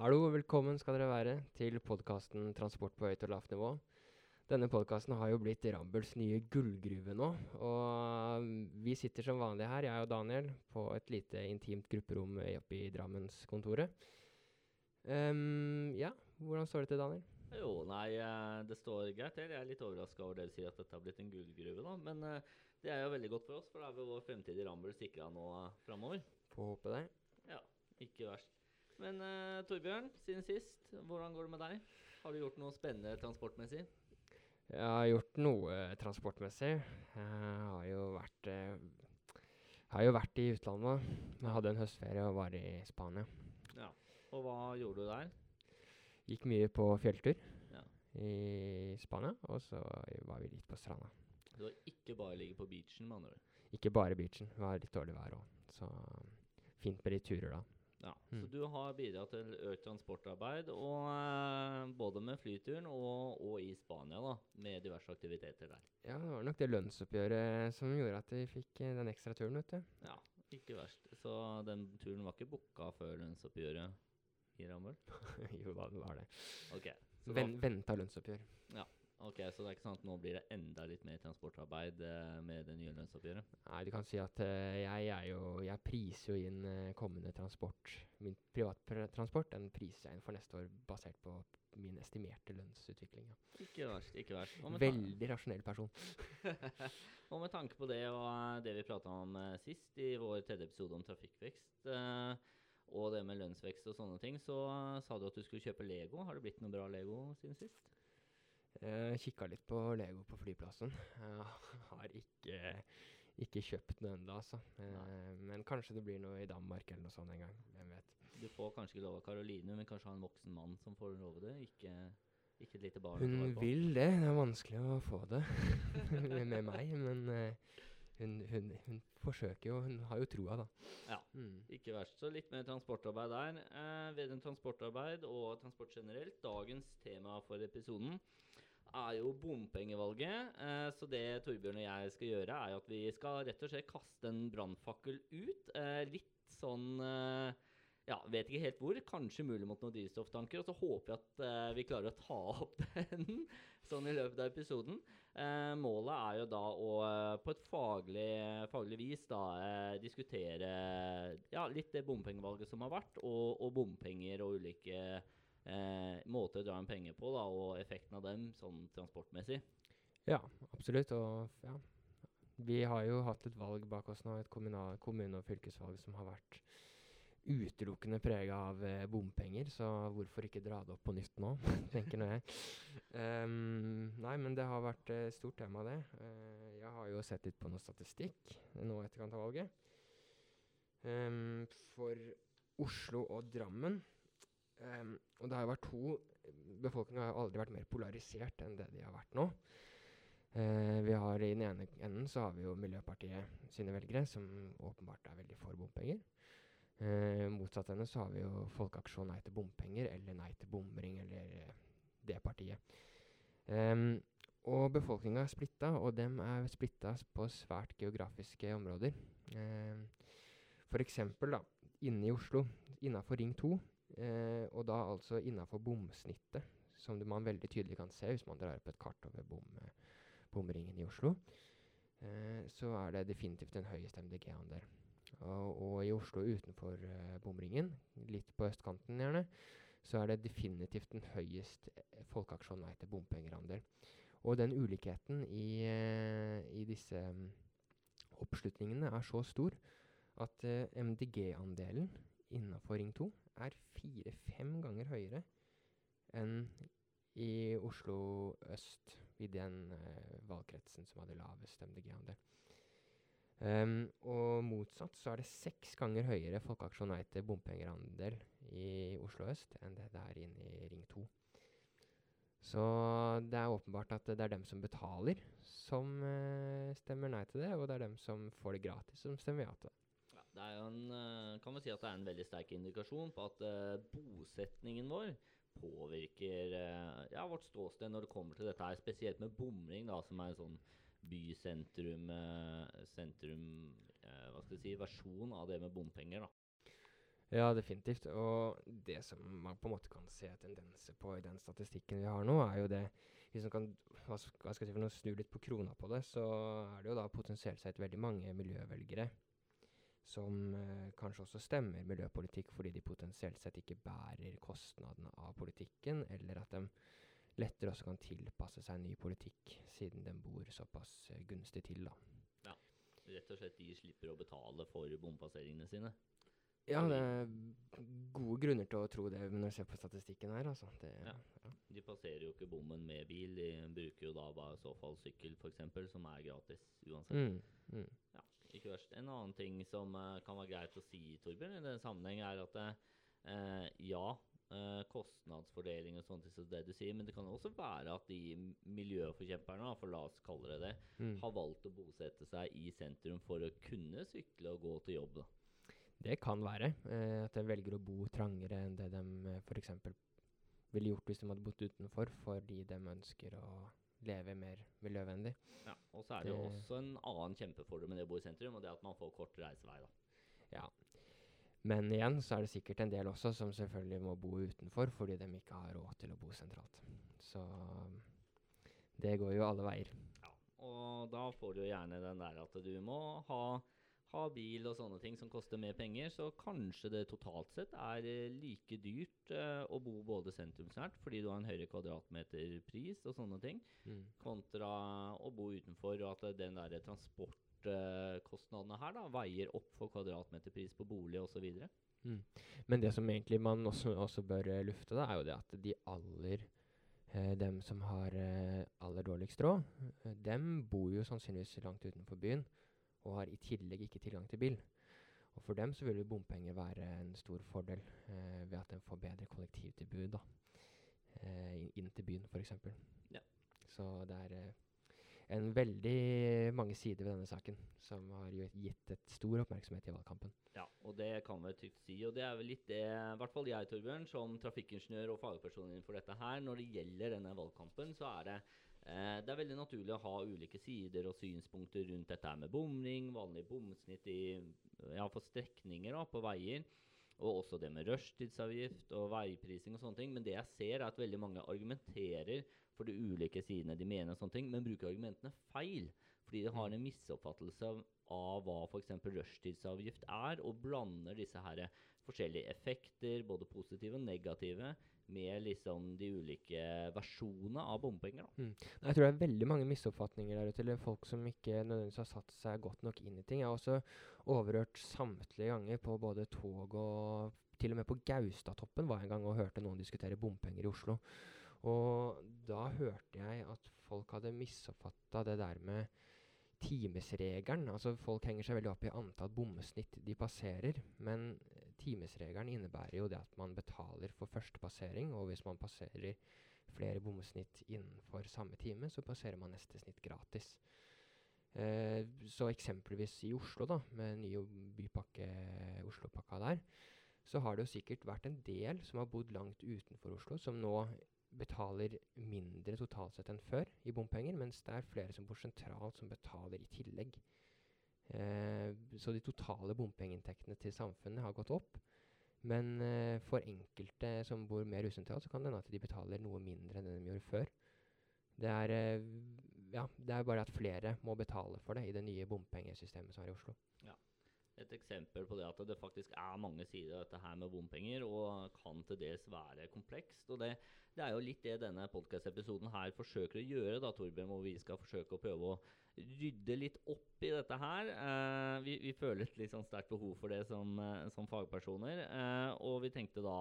Hallo og velkommen skal dere være til podkasten 'Transport på høyt og lavt nivå'. Denne podkasten har jo blitt Rambølls nye gullgruve nå. Og vi sitter som vanlig her, jeg og Daniel, på et lite intimt grupperom oppe i Drammenskontoret. Um, ja, hvordan står det til, Daniel? Jo, nei, eh, det står greit til. Jeg er litt overraska over dere sier at dette har blitt en gullgruve, da. Men uh, det er jo veldig godt for oss, for da er vi vår fremtidige Rambøll sikra nå uh, framover. Får håpe det. Ja, ikke verst. Men uh, Torbjørn, siden sist, hvordan går det med deg? Har du gjort noe spennende transportmessig? Jeg har gjort noe transportmessig. Jeg har jo vært har jo vært i utlandet. Jeg hadde en høstferie og var i Spania. Ja, Og hva gjorde du der? Gikk mye på fjelltur Ja. i Spania, og så var vi litt på stranda. Du har ikke bare ligget på beachen, med andre ord. Ikke bare beachen. Det var litt dårlig vær òg. Så fint med de turer da. Ja, Mm. Så du har bidratt til økt transportarbeid, og, eh, både med flyturen og, og i Spania, da, med diverse aktiviteter der. Ja, det var nok det lønnsoppgjøret som gjorde at vi fikk eh, den ekstra turen, vet du. Ja, ikke verst. Så den turen var ikke booka før lønnsoppgjøret i Ramøl? jo da, det var det. Okay. Ven, Venta lønnsoppgjør. da, ok, så det er ikke sånn at nå blir det enda litt mer transportarbeid eh, med det nye lønnsoppgjøret? Nei, du kan si at eh, jeg jo Jeg priser jo inn eh, kommende transport. Min privattransport den priser jeg inn for neste år basert på min estimerte lønnsutvikling. Ja. Ikke verst, ikke verst. Veldig rasjonell person. og med tanke på det og det vi prata om sist i vår tredje episode om trafikkvekst, eh, og det med lønnsvekst og sånne ting, så sa du at du skulle kjøpe Lego. Har det blitt noe bra Lego siden sist? Jeg kikka litt på Lego på flyplassen. Jeg har ikke, ikke kjøpt noe ennå, altså. Eh, men kanskje det blir noe i Danmark eller noe sånt en gang. Hvem vet. Du får kanskje ikke lov av Karoline, men kanskje ha en voksen mann som får lov av det? Ikke, ikke et lite barn? Hun vil det. Det er vanskelig å få det med med meg, men eh, hun, hun, hun forsøker jo. Hun har jo troa, da. Ja. Mm. Ikke verst. Så litt mer transportarbeid der. Eh, ved en transportarbeid og transport generelt. Dagens tema for episoden er jo bompengevalget. Eh, så det Torbjørn og jeg skal gjøre, er at vi skal rett og slett kaste en brannfakkel ut. Eh, litt sånn eh, ja, vet ikke helt hvor. Kanskje mulig mot noen drivstofftanker. Og så håper jeg at eh, vi klarer å ta opp den sånn i løpet av episoden. Eh, målet er jo da å på et faglig, faglig vis da eh, diskutere ja, litt det bompengevalget som har vært, og, og bompenger og ulike eh, måter å dra inn penger på, da, og effekten av dem sånn transportmessig. Ja, absolutt. Og ja. Vi har jo hatt et valg bak oss nå, et kommunal, kommune- og fylkesvalg som har vært utelukkende prega av eh, bompenger, så hvorfor ikke dra det opp på nytt nå, tenker nå jeg. Um, nei, men det har vært et stort tema, det. Uh, jeg har jo sett litt på noe statistikk nå etterkant av valget. Um, for Oslo og Drammen. Ehm, og det har jo vært to Befolkninga har aldri vært mer polarisert enn det de har vært nå. Uh, vi har I den ene enden så har vi jo Miljøpartiet sine velgere, som åpenbart er veldig for bompenger. Uh, motsatt henne så har vi jo Folkeaksjon Nei til bompenger eller Nei til bomring, eller eh, det partiet. Um, og befolkninga er splitta, og dem er splitta på svært geografiske områder. Um, F.eks. inne i Oslo, innafor Ring 2, eh, og da altså innafor bomsnittet, som man veldig tydelig kan se hvis man drar opp et kart over bom, eh, bomringen i Oslo, eh, så er det definitivt den høyeste MDG-andel. Og, og i Oslo utenfor eh, bomringen, litt på østkanten gjerne, så er det definitivt den høyest eh, folkeaksjon nei til bompengerandel. Og den ulikheten i, eh, i disse mm, oppslutningene er så stor at MDG-andelen innafor Ring 2 er fire-fem ganger høyere enn i Oslo øst, i den eh, valgkretsen som hadde lavest MDG-andel. Um, og motsatt så er det seks ganger høyere folkeaksjon nei til bompengerandel i Oslo øst enn det det er inne i Ring 2. Så det er åpenbart at det er dem som betaler, som eh, stemmer nei til det, og det er dem som får det gratis, som stemmer ja til det. Det er jo en, eh, kan vi si at det er en veldig sterk indikasjon på at eh, bosetningen vår påvirker eh, ja, vårt ståsted når det kommer til dette her, spesielt med bomring, da, som er en sånn bysentrum sentrum, hva skal jeg si, versjon av det med bompenger. da. Ja, definitivt. Og det som man på en måte kan se tendenser på i den statistikken vi har nå, er jo det Hvis man kan hva skal jeg si for noe, snu litt på krona på det, så er det jo da potensielt sett veldig mange miljøvelgere som eh, kanskje også stemmer miljøpolitikk fordi de potensielt sett ikke bærer kostnadene av politikken, eller at de lettere også kan tilpasse seg ny politikk, siden de bor såpass eh, gunstig til, da. Rett og slett de slipper å betale for bompasseringene sine. Ja, det er gode grunner til å tro det når du ser på statistikken her, altså. Det, Ja. ja. De passerer jo ikke bommen med bil, de bruker jo da bare i så fall sykkel f.eks., som er gratis uansett. Mm, mm. Ja, ikke verst. En annen ting som uh, kan være greit å si, Torbjørn, i den sammenheng, er at uh, ja, uh, kostnadsfordeling og sånt, så det du sier, men det kan også være at de miljøforkjemperne, for la oss kalle det det, Mm. har valgt å bosette seg i sentrum for å kunne sykle og gå til jobb. da. Det kan være eh, at de velger å bo trangere enn det de eh, f.eks. ville gjort hvis de hadde bodd utenfor, fordi de ønsker å leve mer miljøvennlig. Ja, Og så er det jo også en annen kjempefordel med det å bo i sentrum, og det at man får kort reisevei. da. Ja. Men igjen så er det sikkert en del også som selvfølgelig må bo utenfor fordi de ikke har råd til å bo sentralt. Så det går jo alle veier. Ja, og da får du jo gjerne den der at du må ha, ha bil og sånne ting som koster mer penger, så kanskje det totalt sett er eh, like dyrt eh, å bo både sentrumsnært, fordi du har en høyere kvadratmeterpris og sånne ting, Mm. kontra å bo utenfor, og at eh, den der transportkostnadene her da veier opp for kvadratmeterpris på bolig osv. Men det som egentlig man også, også bør eh, lufte, da, er jo det at de aller eh, Dem som har eh, aller dårligst råd, eh, dem bor jo sannsynligvis langt utenfor byen og har i tillegg ikke tilgang til bil. Og for dem så vil bompenger være en stor fordel eh, ved at de får bedre kollektivtilbud da, eh, inn til byen f.eks. Ja. Så det er eh, en veldig mange sider ved denne saken som har gitt et stor oppmerksomhet i valgkampen. Ja, og det kan vi trygt si. Og det er vel litt det, i hvert fall jeg, Torbjørn, som trafikkingeniør og fagperson innenfor dette her, når det gjelder denne valgkampen, så er det eh, det er veldig naturlig å ha ulike sider og synspunkter rundt dette med bomring, vanlig bomsnitt i, ja, for strekninger da, på veier, og også det med rushtidsavgift og veiprising og sånne ting. Men det jeg ser, er at veldig mange argumenterer for de ulike sidene de mener, og sånne ting, men bruker argumentene feil. Fordi de har en misoppfattelse av, av hva f.eks. rushtidsavgift er, og blander disse her forskjellige effekter, både positive og negative, med liksom de ulike versjonene av bompenger. da. Jeg tror det er veldig mange misoppfatninger der ute, folk som ikke nødvendigvis har satt seg godt nok inn i ting. Jeg har også overhørt samtlige ganger på både tog og Til og med på Gaustatoppen var jeg en gang og hørte noen diskutere bompenger i Oslo. Og da hørte jeg at folk hadde misoppfatta det der med timesregelen. Altså folk henger seg veldig opp i antall bomsnitt de passerer. Men timesregelen innebærer jo det at man betaler for første passering, og hvis man passerer flere bomsnitt innenfor samme time, så passerer man neste snitt gratis. Eh, så eksempelvis i Oslo, da, med nye bypakke Oslopakka der, så har det jo sikkert vært en del som har bodd langt utenfor Oslo, som nå betaler mindre totalt sett enn før i bompenger, mens det er flere som bor sentralt som betaler i tillegg. Eh, så de totale bompengeinntektene til samfunnet har gått opp. Men eh, for enkelte som bor mer usentralt, så kan det hende at de betaler noe mindre enn det de gjorde før. Det er, eh, ja, det er bare at flere må betale for det i det nye bompengesystemet som er i Oslo. Et eksempel på det at det faktisk er mange sider av dette her med bompenger, og kan til dels være komplekst. Og det, det er jo litt det denne podkast-episoden her forsøker å gjøre, da, Torbjørn, hvor vi skal forsøke å prøve å rydde litt opp i dette her. Eh, vi, vi føler et litt sånn sterkt behov for det som, eh, som fagpersoner, eh, og vi tenkte da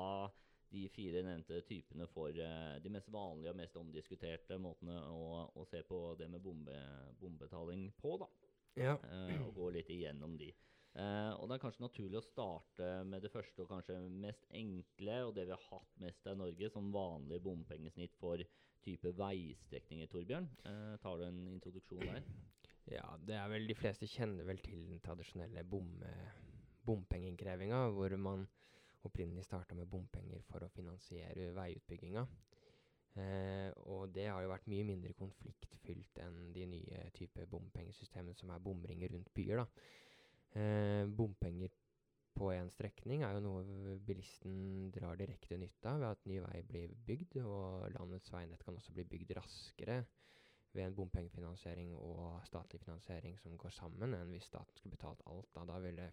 de fire nevnte typene for eh, de mest vanlige og mest omdiskuterte måtene å, å se på det med bombe, bombetaling på, da. Ja. eh, og gå litt igjennom de. Eh, og Det er kanskje naturlig å starte med det første og kanskje mest enkle, og det vi har hatt mest av i Norge, som vanlig bompengesnitt for type veistrekninger, Torbjørn. Eh, tar du en introduksjon der? Ja, det er vel De fleste kjenner vel til den tradisjonelle bom, bompengeinnkrevinga, hvor man opprinnelig starta med bompenger for å finansiere veiutbygginga. Eh, og det har jo vært mye mindre konfliktfylt enn de nye type bompengesystemene som er bomringer rundt byer. da. Eh, bompenger på en strekning er jo noe bilisten drar direkte nytte av ved at ny vei blir bygd, og landets veinett kan også bli bygd raskere ved en bompengefinansiering og statlig finansiering som går sammen, enn hvis staten skulle betalt alt. Da, da ville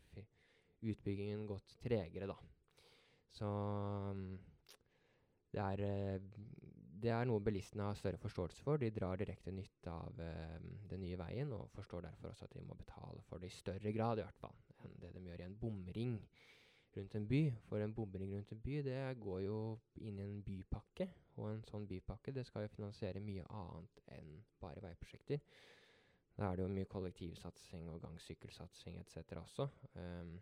utbyggingen gått tregere, da. Så um, det er, det er noe bilistene har større forståelse for. De drar direkte nytte av um, den nye veien, og forstår derfor også at de må betale for det i større grad, i hvert fall enn det de gjør i en bomring rundt en by. For en bomring rundt en by, det går jo inn i en bypakke. Og en sånn bypakke det skal jo finansiere mye annet enn bare veiprosjekter. Da er det jo mye kollektivsatsing og gangsykkelsatsing etc. også. Um,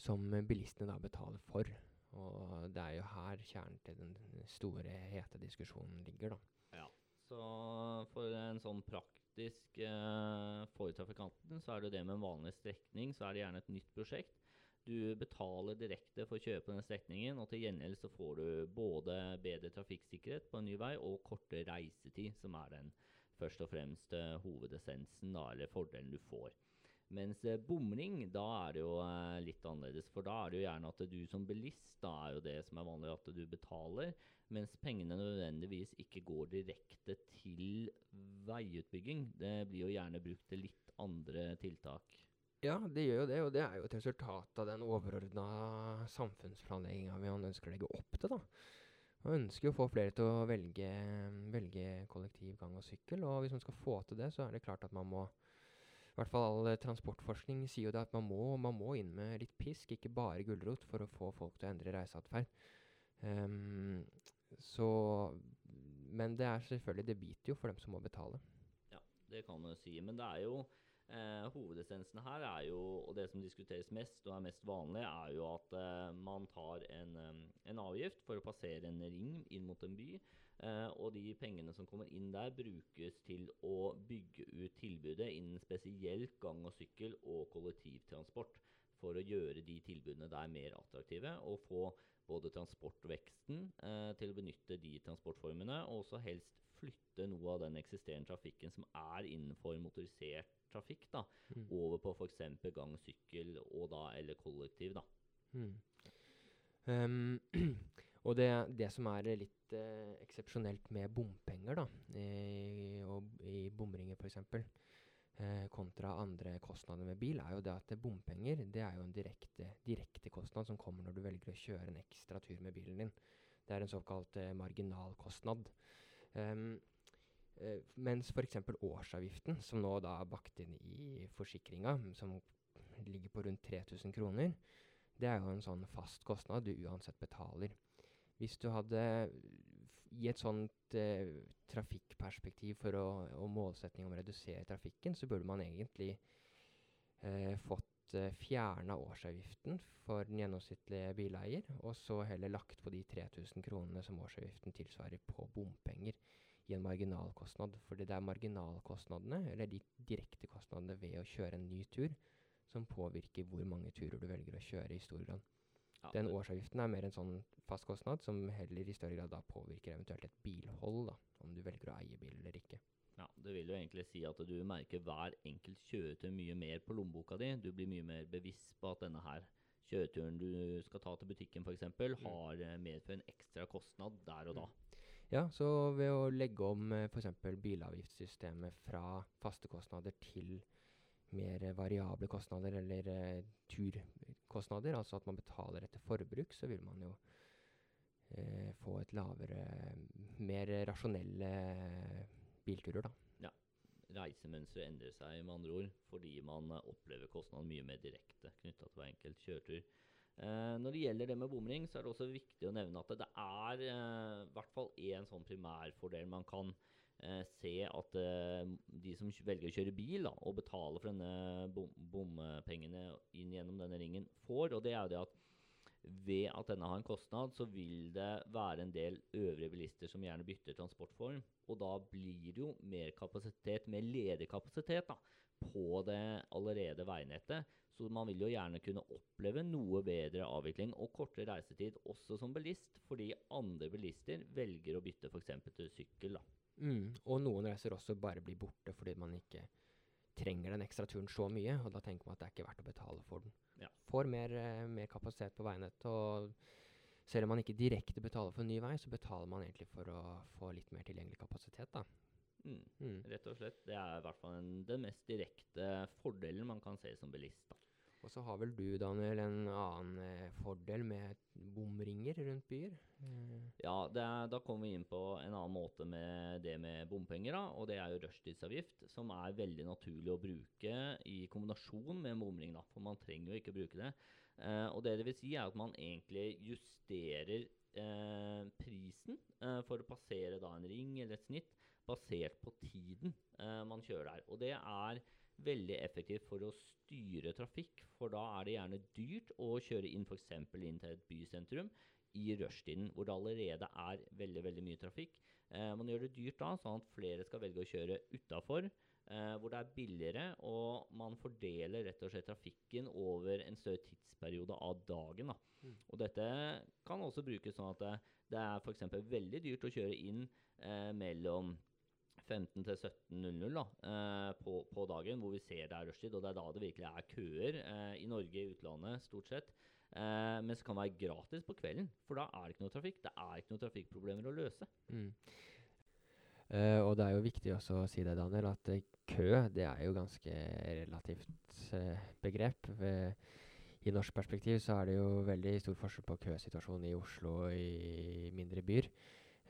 som bilistene da betaler for. Og det er jo her kjernen til den store, hete diskusjonen ligger, da. Ja. Så for en sånn praktisk eh, for trafikanten, så er det det med en vanlig strekning, så er det gjerne et nytt prosjekt. Du betaler direkte for å kjøpe den strekningen, og til gjengjeld så får du både bedre trafikksikkerhet på en ny vei og kortere reisetid, som er den først og fremst uh, hovedessensen, da, eller fordelen du får. Mens uh, bomring, da er det jo uh, litt annerledes. For da er det jo gjerne at du som bilist, da er jo det som er vanlig at du betaler, mens pengene nødvendigvis ikke går direkte til veiutbygging. Det blir jo gjerne brukt til litt andre tiltak. Ja, det gjør jo det, og det er jo et resultat av den overordna samfunnsplanlegginga vi ønsker å legge opp til. da. Man ønsker jo å få flere til å velge, velge kollektiv, gang og sykkel. Og hvis man skal få til det, så er det klart at man må hvert fall all transportforskning sier jo det at man må, man må inn med litt pisk, ikke bare gulrot, for å få folk til å endre reiseatferd. Um, så Men det er selvfølgelig Det biter jo for dem som må betale. Ja, det kan man si. Men det er jo Eh, hovedessensen her er jo, og det som diskuteres mest og er mest vanlig, er jo at eh, man tar en, um, en, avgift for å passere en ring inn mot en by. Eh, og de pengene som kommer inn der, brukes til å bygge ut tilbudet innen spesielt gang og sykkel og kollektivtransport. For å gjøre de tilbudene der mer attraktive, og få både transportveksten eh, til å benytte de transportformene, og også helst flytte noe av den eksisterende trafikken som er innenfor motorisert trafikk, da, mm. over på f.eks. gang, sykkel og da, eller kollektiv. da. Mm. Um, og det, det, som er litt eh, eksepsjonelt med bompenger, da, i, og, i bomringer f.eks., eh, kontra andre kostnader med bil, er jo det at bompenger det er jo en direkte, direkte kostnad som kommer når du velger å kjøre en ekstra tur med bilen din. Det er en såkalt eh, marginalkostnad. Um, eh, mens f.eks. årsavgiften, som nå da er bakt inn i forsikringa, som ligger på rundt 3000 kroner, det er jo en sånn fast kostnad du uansett betaler. Hvis du hadde i et sånt eh, trafikkperspektiv for å, og målsetning om å redusere trafikken, så burde man egentlig eh, fått eh, fjerna årsavgiften for den gjennomsnittlige bileier, og så heller lagt på de 3000 kronene som årsavgiften tilsvarer på bompenger i en marginalkostnad. Fordi det er marginalkostnadene, eller de direkte kostnadene ved å kjøre en ny tur, som påvirker hvor mange turer du velger å kjøre i stor grad. Ja, Den årsavgiften er mer en sånn fast kostnad som heller i større grad da påvirker eventuelt et bilhold, da, om du velger å eie bil eller ikke. Ja, Det vil jo egentlig si at du merker hver enkelt kjøretøy mye mer på lommeboka di. Du blir mye mer bevisst på at denne her kjøreturen du skal ta til butikken f.eks., mm. har eh, medført en ekstra kostnad der og da. Mm. Ja, så ved å legge om eh, f.eks. bilavgiftssystemet fra faste kostnader til mer variable kostnader, eller eh, turkostnader, altså at man betaler etter forbruk, så vil man jo eh, få et lavere, mer rasjonelle bilturer, da. Ja. Reisemønsteret endrer seg med andre ord fordi man opplever kostnaden mye mer direkte knytta til hver enkelt kjøretur. Uh, når det gjelder det med bomring, så er det også viktig å nevne at det er i hvert fall én sånn primærfordel man kan uh, se at de som velger å kjøre bil da, og betale for denne bom bompengene inn gjennom denne ringen, får. Og det er jo det at ved at denne har en kostnad, så vil det være en del øvrige bilister som gjerne bytter transportform. Og da blir det jo mer kapasitet, mer ledig kapasitet da, på det allerede veinettet. Så man vil jo gjerne kunne oppleve noe bedre avvikling og kortere reisetid også som bilist, fordi andre bilister velger å bytte f.eks. til sykkel. da. Mm, og noen reiser også bare blir borte fordi man ikke trenger den ekstra turen så mye, og da tenker man at det er ikke verdt å betale for den. Ja. Får mer, eh, mer kapasitet på veinettet, og selv om man ikke direkte betaler for en ny vei, så betaler man egentlig for å få litt mer tilgjengelig kapasitet, da. Mm. Mm. Rett og slett. Det er i hvert fall en, den mest direkte fordelen man kan se som bilist. da. Og så har vel du, Daniel, en annen eh, fordel med bomringer rundt byer? Eh, Ja, er, da kommer vi inn på en annen måte med det med bompenger, da, og det er jo rushtidsavgift, som er veldig naturlig å bruke i kombinasjon med bomring, da, for man trenger jo ikke bruke det. Eh, og det det vil si, er at man egentlig justerer eh, prisen eh, for å passere da en ring eller et snitt, basert på tiden eh, man kjører der. Og det er veldig effektivt for å styre trafikk, for da er det gjerne dyrt å kjøre inn f.eks. inn til et bysentrum i rushtiden, hvor det allerede er veldig veldig mye trafikk. Eh, man gjør det dyrt da, sånn at flere skal velge å kjøre utafor, eh, hvor det er billigere, og man fordeler rett og slett trafikken over en større tidsperiode av dagen. da. Mm. Og dette kan også brukes sånn at det, det er f.eks. veldig dyrt å kjøre inn eh, mellom 15 til 17.00 da, eh, på, på dagen, hvor vi ser det er rushtid. Og det er da det virkelig er køer eh, i Norge, i utlandet, stort sett. Eh, mens det kan være gratis på kvelden, for da er det ikke noe trafikk. Det er ikke noen trafikkproblemer å løse. Mm. Uh, og det er jo viktig også å si det, Daniel, at uh, kø det er jo ganske relativt uh, begrep. I norsk perspektiv så er det jo veldig stor forskjell på køsituasjonen i Oslo og i mindre byer.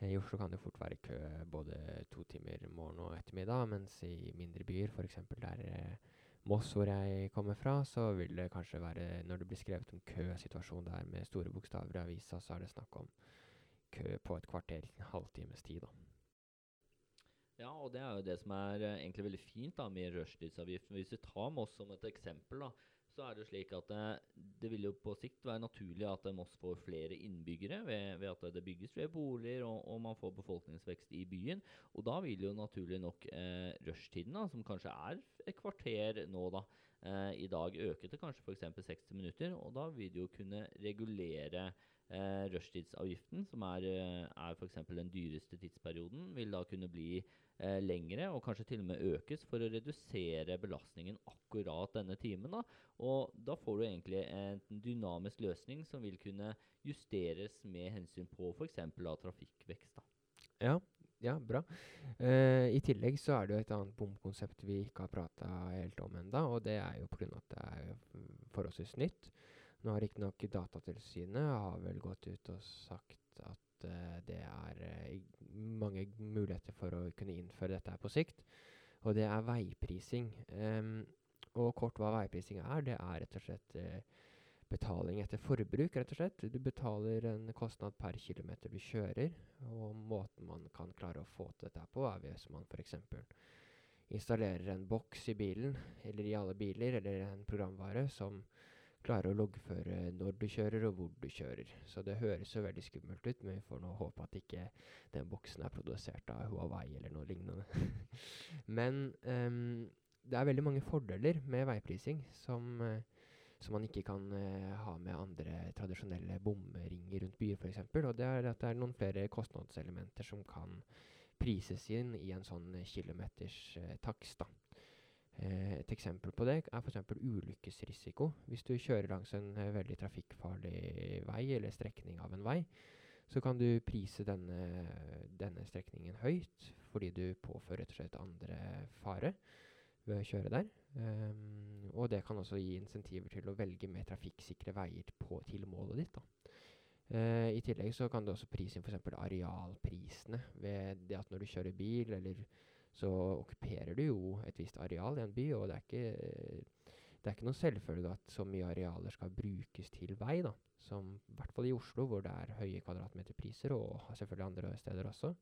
Eh, I Oslo kan det fort være kø både to timer morgen og ettermiddag, mens i mindre byer, f.eks. der eh, Moss, hvor jeg kommer fra, så vil det kanskje være Når det blir skrevet om køsituasjon der med store bokstaver i avisa, så er det snakk om kø på et kvarter, en halvtimes tid. da. Ja, og det er jo det som er eh, egentlig veldig fint da med rushtidsavgiften. Hvis vi tar Moss som et eksempel, da, så er det slik at det, det vil jo på sikt være naturlig at eh, Moss får flere innbyggere ved, ved at det bygges flere boliger og, og man får befolkningsvekst i byen. Og da vil jo naturlig nok eh, rushtiden, da, som kanskje er et kvarter nå, da, eh, i dag øke til kanskje f.eks. 60 minutter. Og da vil det jo kunne regulere eh, rushtidsavgiften, som er, eh, er f.eks. den dyreste tidsperioden, vil da kunne bli eh, lengre, og kanskje til og med økes for å redusere belastningen akkurat denne timen. da, Og da får du egentlig en dynamisk løsning som vil kunne justeres med hensyn på f.eks. trafikkvekst. da. Ja, ja bra. Uh, I tillegg så er det jo et annet bomkonsept vi ikke har prata helt om enda, og det er jo pga. at det er forholdsvis nytt. Nå har riktignok Datatilsynet har vel gått ut og sagt at uh, det er uh, mange muligheter for å kunne innføre dette her på sikt, og det er veiprising. Um, og kort hva veiprising er, det er rett og slett uh, betaling etter forbruk, rett og slett. Du betaler en kostnad per kilometer du kjører, og måten man kan klare å få til dette på, er hvis man f.eks. installerer en boks i bilen, eller i alle biler, eller en programvare som klarer å loggføre når du kjører og hvor du kjører. Så det høres jo veldig skummelt ut, men vi får nå håpe at ikke den boksen er produsert av Huawei eller noe lignende. men um, det er veldig mange fordeler med veiprising som eh, som man ikke kan uh, ha med andre tradisjonelle bomringer rundt byer f.eks. Og det er at det er noen flere kostnadselementer som kan prises inn i en sånn eh, kilometers uh, takst. Eh, et eksempel på det er f.eks. ulykkesrisiko. Hvis du kjører langs en eh, veldig trafikkfarlig vei eller strekning av en vei, så kan du prise denne, denne strekningen høyt fordi du påfører rett og slett andre fare ved å kjøre der. Um, og det kan også gi insentiver til å velge mer trafikksikre veier på, til målet ditt. da. Uh, I tillegg så kan du også prise inn f.eks. arealprisene ved det at når du kjører bil, eller så okkuperer du jo et visst areal i en by, og det er ikke, det er ikke noen selvfølge at så mye arealer skal brukes til vei, da. Som i hvert fall i Oslo, hvor det er høye kvadratmeterpriser, og selvfølgelig andre steder også.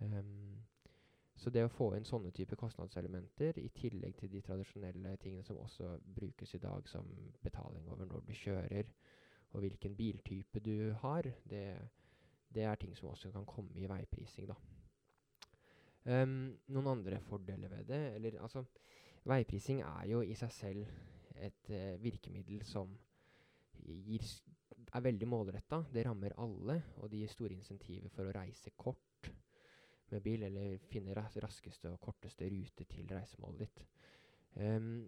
Um, så det å få inn sånne type kostnadselementer, i tillegg til de tradisjonelle tingene som også brukes i dag, som betaling over når du kjører, og hvilken biltype du har, det, det er ting som også kan komme i veiprising, da. Ehm, noen andre fordeler ved det Eller altså Veiprising er jo i seg selv et uh, virkemiddel som gir, er veldig målretta. Det rammer alle, og det gir store insentiver for å reise kort med bil, eller finne ras raskeste og korteste rute til reisemålet ditt. Um,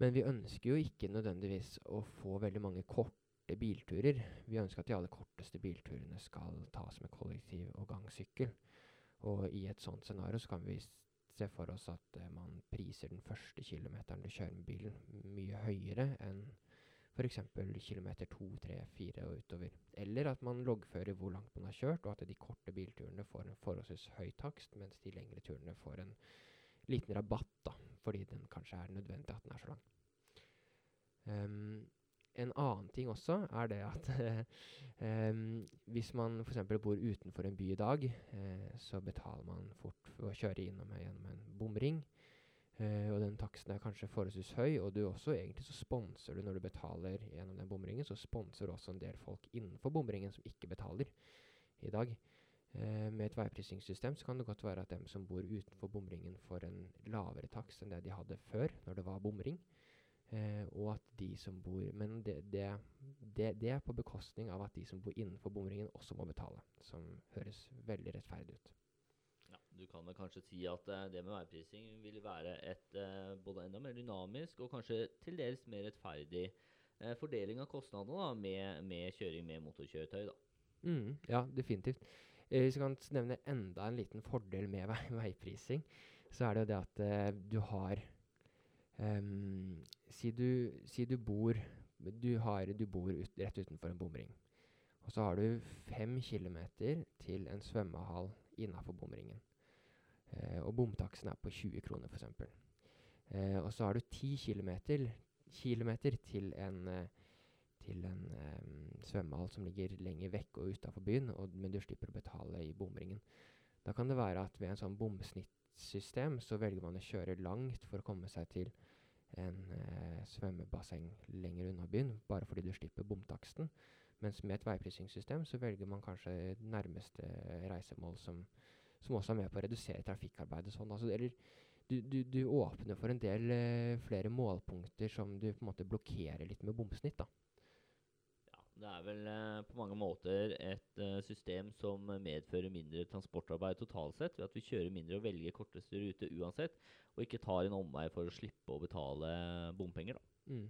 men vi ønsker jo ikke nødvendigvis å få veldig mange korte bilturer. Vi ønsker at de aller korteste bilturene skal tas med kollektiv og gangsykkel. Og i et sånt scenario så kan vi se for oss at uh, man priser den første kilometeren du kjører med bilen mye høyere enn f.eks. kilometer to, tre, fire og utover. Eller at man loggfører hvor langt man har kjørt, og at de korte bilturene får en forholdsvis høy takst, mens de lengre turene får en liten rabatt, da, fordi den kanskje er nødvendig at den er så lang. Ehm, en annen ting også er det at um, hvis man f.eks. bor utenfor en by i dag, uh, så betaler man fort for å kjøre innom gjennom en bomring. Uh, og den taksten er kanskje forholdsvis høy, og du også egentlig så sponser du når du betaler gjennom den bomringen, så sponser du også en del folk innenfor bomringen som ikke betaler i dag. Uh, med et veiprisingssystem så kan det godt være at dem som bor utenfor bomringen får en lavere takst enn det de hadde før, når det var bomring. Eh, og at de som bor Men det, det, det, det er på bekostning av at de som bor innenfor bomringen, også må betale. Som høres veldig rettferdig ut. Ja, du kan vel kanskje si at eh, det med veiprising vil være et eh, både enda mer dynamisk og kanskje til dels mer rettferdig eh, fordeling av kostnadene da, med, med kjøring med motorkjøretøy. da. Mm, ja, definitivt. Eh, Hvis jeg kan nevne enda en liten fordel med vei veiprising, så er det jo det at du har ehm, si, du, si du bor du, har, du bor ut, rett utenfor en bomring. Og så har du fem kilometer til en svømmehall innafor bomringen. Uh, og bomtaksten er på 20 kroner, f.eks. Uh, og så har du ti kilometer, kilometer til en uh, til en um, svømmehall som ligger lenger vekk og utafor byen, og, men du slipper å betale i bomringen. Da kan det være at ved en sånn bomsnittsystem så velger man å kjøre langt for å komme seg til en eh, svømmebasseng lenger unna byen, bare fordi du slipper bomtaksten. Mens med et veiprisingssystem så velger man kanskje nærmeste reisemål som, som også er med på å redusere trafikkarbeidet. Sånn. Altså, eller du, du, du åpner for en del eh, flere målpunkter som du på en måte blokkerer litt med bomsnitt. da. Det er vel eh, på mange måter et eh, system som medfører mindre transportarbeid totalt sett, ved at vi kjører mindre og velger korteste rute uansett, og ikke tar en omvei for å slippe å betale bompenger. da. Mm.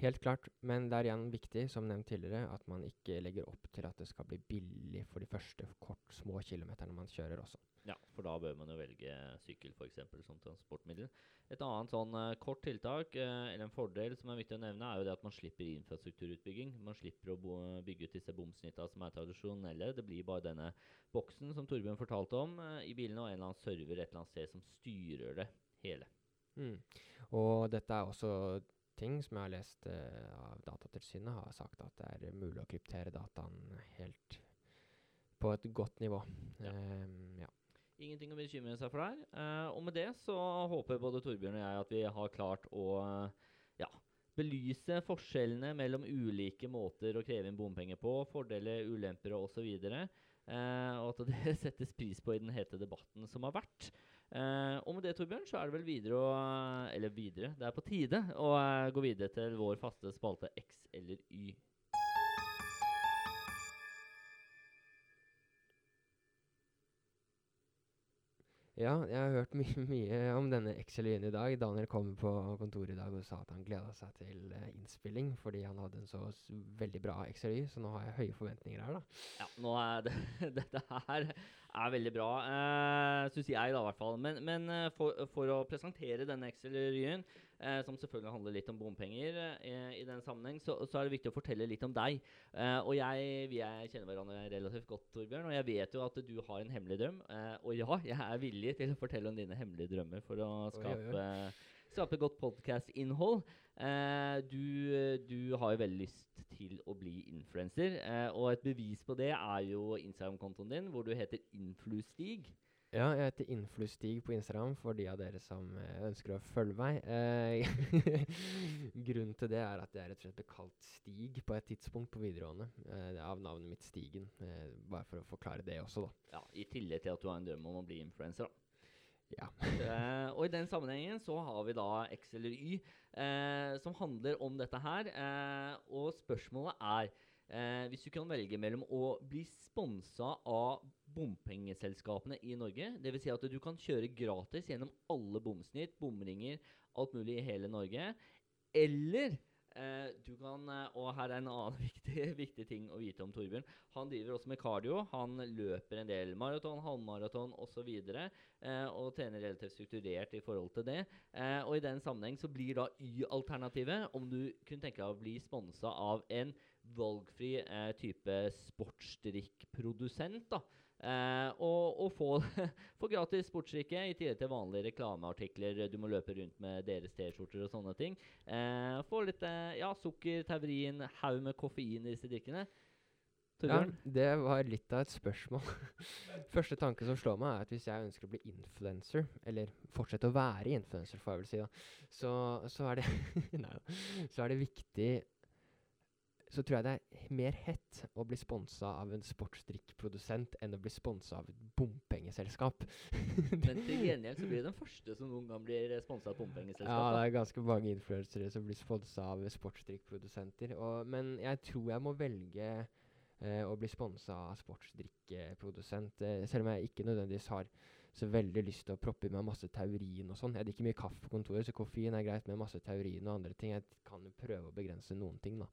Helt klart, men det er igjen viktig, som nevnt tidligere, at man ikke legger opp til at det skal bli billig for de første kort, små kilometerne man kjører også. Ja, for da bør man jo velge sykkel for eksempel som transportmiddel. Et annet sånn uh, kort tiltak, uh, eller en fordel som er viktig å nevne, er jo det at man slipper infrastrukturutbygging. Man slipper å bygge ut disse bomsnitta som er tradisjonelle. Det blir bare denne boksen som Torbjørn fortalte om uh, i bilene, og en eller annen server et eller annet sted som styrer det hele. Mm. Og dette er også ting som jeg har lest eh, av Datatilsynet, har sagt at det er mulig å kryptere dataen helt på et godt nivå. Ja. Ehm, ja. Ingenting å bekymre seg for der. Eh, og med det så håper både Torbjørn og jeg at vi har klart å ja, belyse forskjellene mellom ulike måter å kreve inn bompenger på, fordeler, ulemper og osv. Eh, og at det settes pris på i den hete debatten som har vært. Eh, og med det, Torbjørn, så er det vel videre å Eller videre, det er på tide å uh, gå videre til vår faste spalte X eller Y. ja, jeg har hørt my mye om denne X eller Y-en i dag. Daniel kom på kontoret i dag og sa at han gleda seg til uh, innspilling fordi han hadde en så veldig bra X eller Y, så nå har jeg høye forventninger her, da. Ja, nå er det, dette her er veldig bra, eh, syns jeg da i hvert fall. Men, men eh, for, for å presentere denne Excel-revyen, eh, som selvfølgelig handler litt om bompenger eh, i den sammenheng, så, så er det viktig å fortelle litt om deg. Eh, og jeg, vi er, kjenner hverandre relativt godt, Torbjørn, og jeg vet jo at du har en hemmelig drøm. eh, og ja, jeg er villig til å fortelle om dine hemmelige drømmer for å Oi, oi, oi. Skape, godt podkast-innhold. Eh, du, du har jo veldig lyst til å bli influenser, eh, og et bevis på det er jo Instagram-kontoen din, hvor du heter Influstig. Ja, jeg heter Influstig på Instagram for de av dere som eh, ønsker å følge meg. Eh, grunnen til det er at jeg rett og slett ble kalt Stig på et tidspunkt på videregående. Eh, av navnet mitt Stigen. Eh, bare for å forklare det også, da. Ja, I tillegg til at du har en drøm om å bli influenser. da. Ja. uh, og i den sammenhengen så har vi da X eller Y, uh, som handler om dette her. Uh, og spørsmålet er Hvis du kan velge mellom å bli sponsa av bompengeselskapene i Norge. Dvs. Si at du kan kjøre gratis gjennom alle bomsnitt, bomringer, alt mulig i hele Norge. Eller du kan eh, Og her er en annen viktig, viktig ting å vite om Torbjørn. Han driver også med cardio. Han løper en del maraton, halvmaraton osv. Eh, og trener relativt strukturert i forhold til det. Eh, og i den sammenheng så blir da Y-alternativet om du kunne tenke deg å bli sponsa av en valgfri eh, type sportsdrikkprodusent. da. Eh, og, og få, få gratis sportsdrikke i tillegg til vanlige reklameartikler. Du må løpe rundt med deres T-skjorter og sånne ting. Eh, få litt eh, ja, sukker, taurin, haug med koffein i disse drikkene. Ja, det var litt av et spørsmål. Første tanke som slår meg, er at hvis jeg ønsker å bli influencer, eller fortsette å være influencer, får jeg vel si, da, så, så, er det. Så er det viktig så tror jeg det er mer hett å bli sponsa av en sportsdrikkprodusent enn å bli sponsa av et bompengeselskap. Men til gjengjeld så blir det den første som noen gang blir sponsa av et bompengeselskap. Ja, det er ganske mange influensere som blir sponsa av sportsdrikkprodusenter. Men jeg tror jeg må velge eh, å bli sponsa av sportsdrikkprodusent, eh, selv om jeg ikke nødvendigvis har så veldig lyst til å proppe i meg masse taurin og sånn. Jeg drikker mye kaffe på kontoret, så koffein er greit, med masse taurin og andre ting. Jeg kan jo prøve å begrense noen ting, da.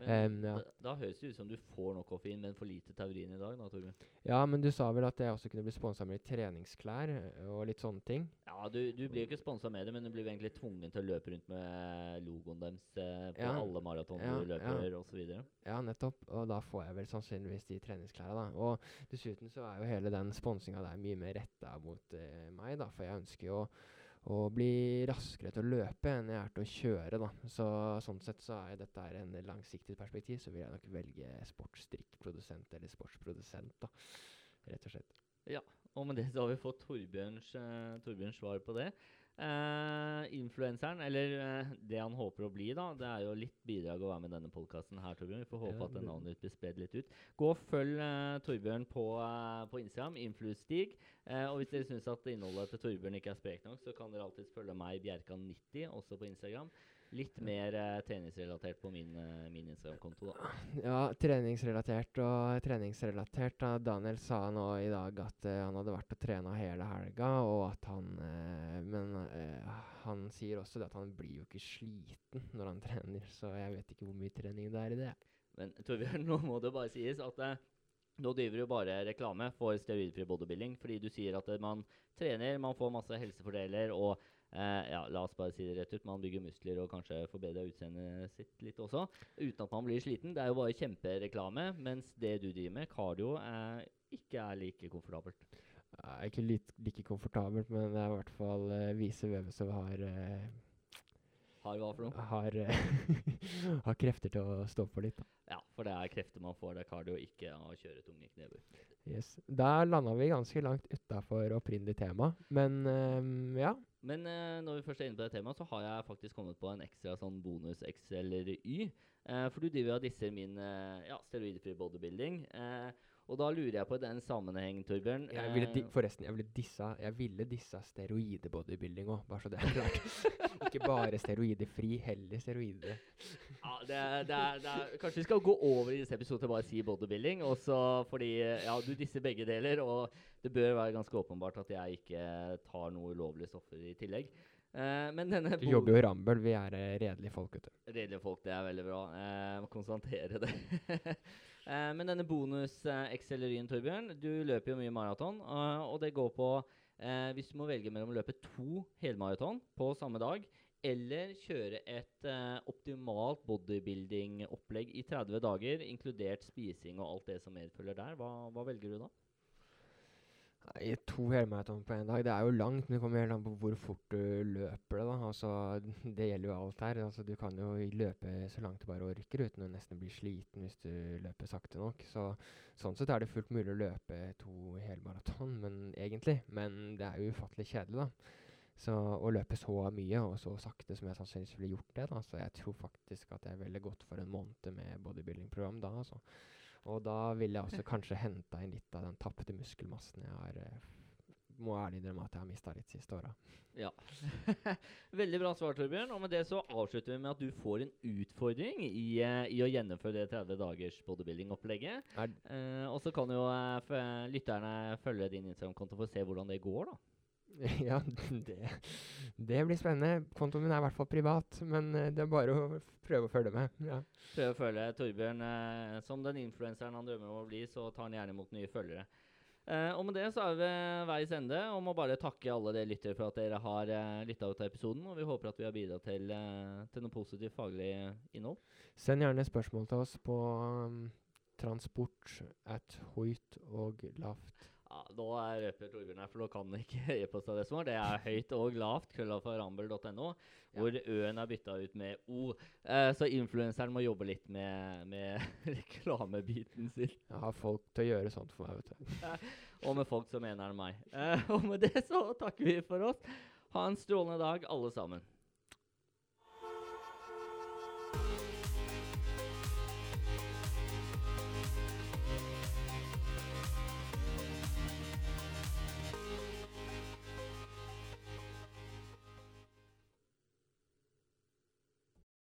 Men, um, ja. da, da, høres det ut som du får nok koffein, men for lite taurin i dag, da, Torbjørn? Ja, men du sa vel at jeg også kunne bli sponsa med litt treningsklær og litt sånne ting? Ja, du, du blir jo ikke sponsa med det, men du blir egentlig tvungen til å løpe rundt med logoen deres eh, på ja. alle maraton ja, du løper, ja. osv. Ja, nettopp. Og da får jeg vel sannsynligvis de treningsklærne, da. Og dessuten så er jo hele den sponsinga der mye mer retta mot eh, meg, da. For jeg ønsker jo å bli raskere til å løpe enn jeg er til å kjøre. da. Så Sånn sett så er dette en langsiktig perspektiv, så vil jeg nok velge sportsdrikkprodusent eller sportsprodusent. da, Rett og slett. Ja, og med det så har vi fått Torbjørns, eh, Torbjørns svar på det. Uh, influenseren, eller uh, det han håper å bli, da, det er jo litt bidrag å være med denne podkasten her, Torbjørn. Vi får håpe ja, at navnet ditt blir spredd litt ut. Gå og følg uh, Torbjørn på, på Instagram, Influstig. og hvis dere syns at innholdet til Torbjørn ikke er sprekt nok, så kan dere alltid følge meg, Bjerkan90, også på Instagram. Litt mer uh, treningsrelatert på min, uh, min Instagram-konto, da. Ja, treningsrelatert og treningsrelatert. Da. Daniel sa nå i dag at uh, han hadde vært og trena hele helga, og at han Men han sier også det at han blir jo ikke sliten når han trener, så jeg vet ikke hvor mye trening det er i det. Men Torbjørn, nå må det bare sies at nå driver du bare reklame for steroidfri bodybuilding, fordi du sier at man trener, man får masse helsefordeler, og Eh, ja, la oss bare si det rett ut. Man bygger muskler og kanskje forbedrer utseendet sitt litt også. Uten at man blir sliten. Det er jo bare kjempereklame. Mens det du driver med, cardio, er, ikke er like komfortabelt. Ja, ikke like, like komfortabelt, men det er i hvert fall uh, vise vevet som har uh, Har hva for noe? Har, uh, har krefter til å stå på litt. Da. Ja, for det er krefter man får. Det er cardio, ikke å kjøre tunge knever. Yes. Der landa vi ganske langt utafor opprinnelig tema, men um, ja. Men uh, når vi først er inne på det temaet, så har jeg faktisk kommet på en ekstra sånn bonus X eller Y. Uh, for du driver og disser min uh, ja, steroidfri bodybuilding. Uh, og da lurer jeg på den sammenheng, Torbjørn jeg ville di forresten, jeg ville dissa Jeg ville dissa steroidebodybuilding òg, bare så det er klart. Ikke bare steroidefri, heller steroide. Ja, det er, det, er, det er, Kanskje vi skal gå over i disse episodene til bare si bodybuilding, også fordi ja, du disser begge deler. Og det bør være ganske åpenbart at jeg ikke tar noe ulovlige stoffer i tillegg. Uh, men denne du jobber jo i Rambøll. Vi er uh, redelige folk, vet du. Redelige folk, det er veldig bra. Uh, må konstatere det. uh, men denne bonus-XL-ryen, Torbjørn Du løper jo mye maraton, og det går på Hvis du må velge mellom å løpe to helmaraton på samme dag eller kjøre et optimalt bodybuilding-opplegg i 30 dager, inkludert spising og alt det som medfølger der, hva, hva velger du da? Nei, To helmaraton på én dag, det er jo langt, men det kommer helt an på hvor fort du løper det. da. Altså, Det gjelder jo alt her. Altså, Du kan jo løpe så langt du bare orker uten å nesten bli sliten hvis du løper sakte nok. Så Sånn sett er det fullt mulig å løpe to helmaraton, men egentlig. Men det er jo ufattelig kjedelig, da. Så å løpe så mye og så sakte som jeg sannsynligvis ville gjort det, da. Så jeg tror faktisk at jeg er veldig godt for en måned med bodybuilding-program da, altså. Og da vil jeg også kanskje hente inn litt av den tapte muskelmassen jeg har uh, må ærlig innrømme at jeg har mista litt siste åra. Ja. Veldig bra svar, Torbjørn. Og med det så avslutter vi med at du får en utfordring i, eh, i å gjennomføre det 30 dagers bodybuilding-opplegget. Eh, og så kan jo uh, lytterne følge din Instagram-konto for å se hvordan det går, da. ja, det, det blir spennende. Kontoen min er i hvert fall privat, men eh, det er bare å prøve å følge med. Ja. Prøve å følge Torbjørn eh, som den influenseren han drømmer om å bli, så tar han gjerne imot nye følgere. Eh, og med det så er vi ved veis ende, og må bare takke alle dere lyttere for at dere har eh, lytta ut av episoden. Og vi håper at vi har bidratt til, eh, til noe positivt faglig innhold. Send gjerne spørsmål til oss på um, transport at høyt og lavt. Ja, Nå er røper Torbjørn her, for nå kan ikke e-postadressen vår. Det er høyt og lavt, krøllaffarambel.no, hvor ø-en er bytta ut med o. Eh, så influenseren må jobbe litt med, med reklamebiten sin. Jeg har folk til å gjøre sånt for meg, vet du. Og med folk som mener det meg. Eh, og med det så takker vi for oss. Ha en strålende dag, alle sammen.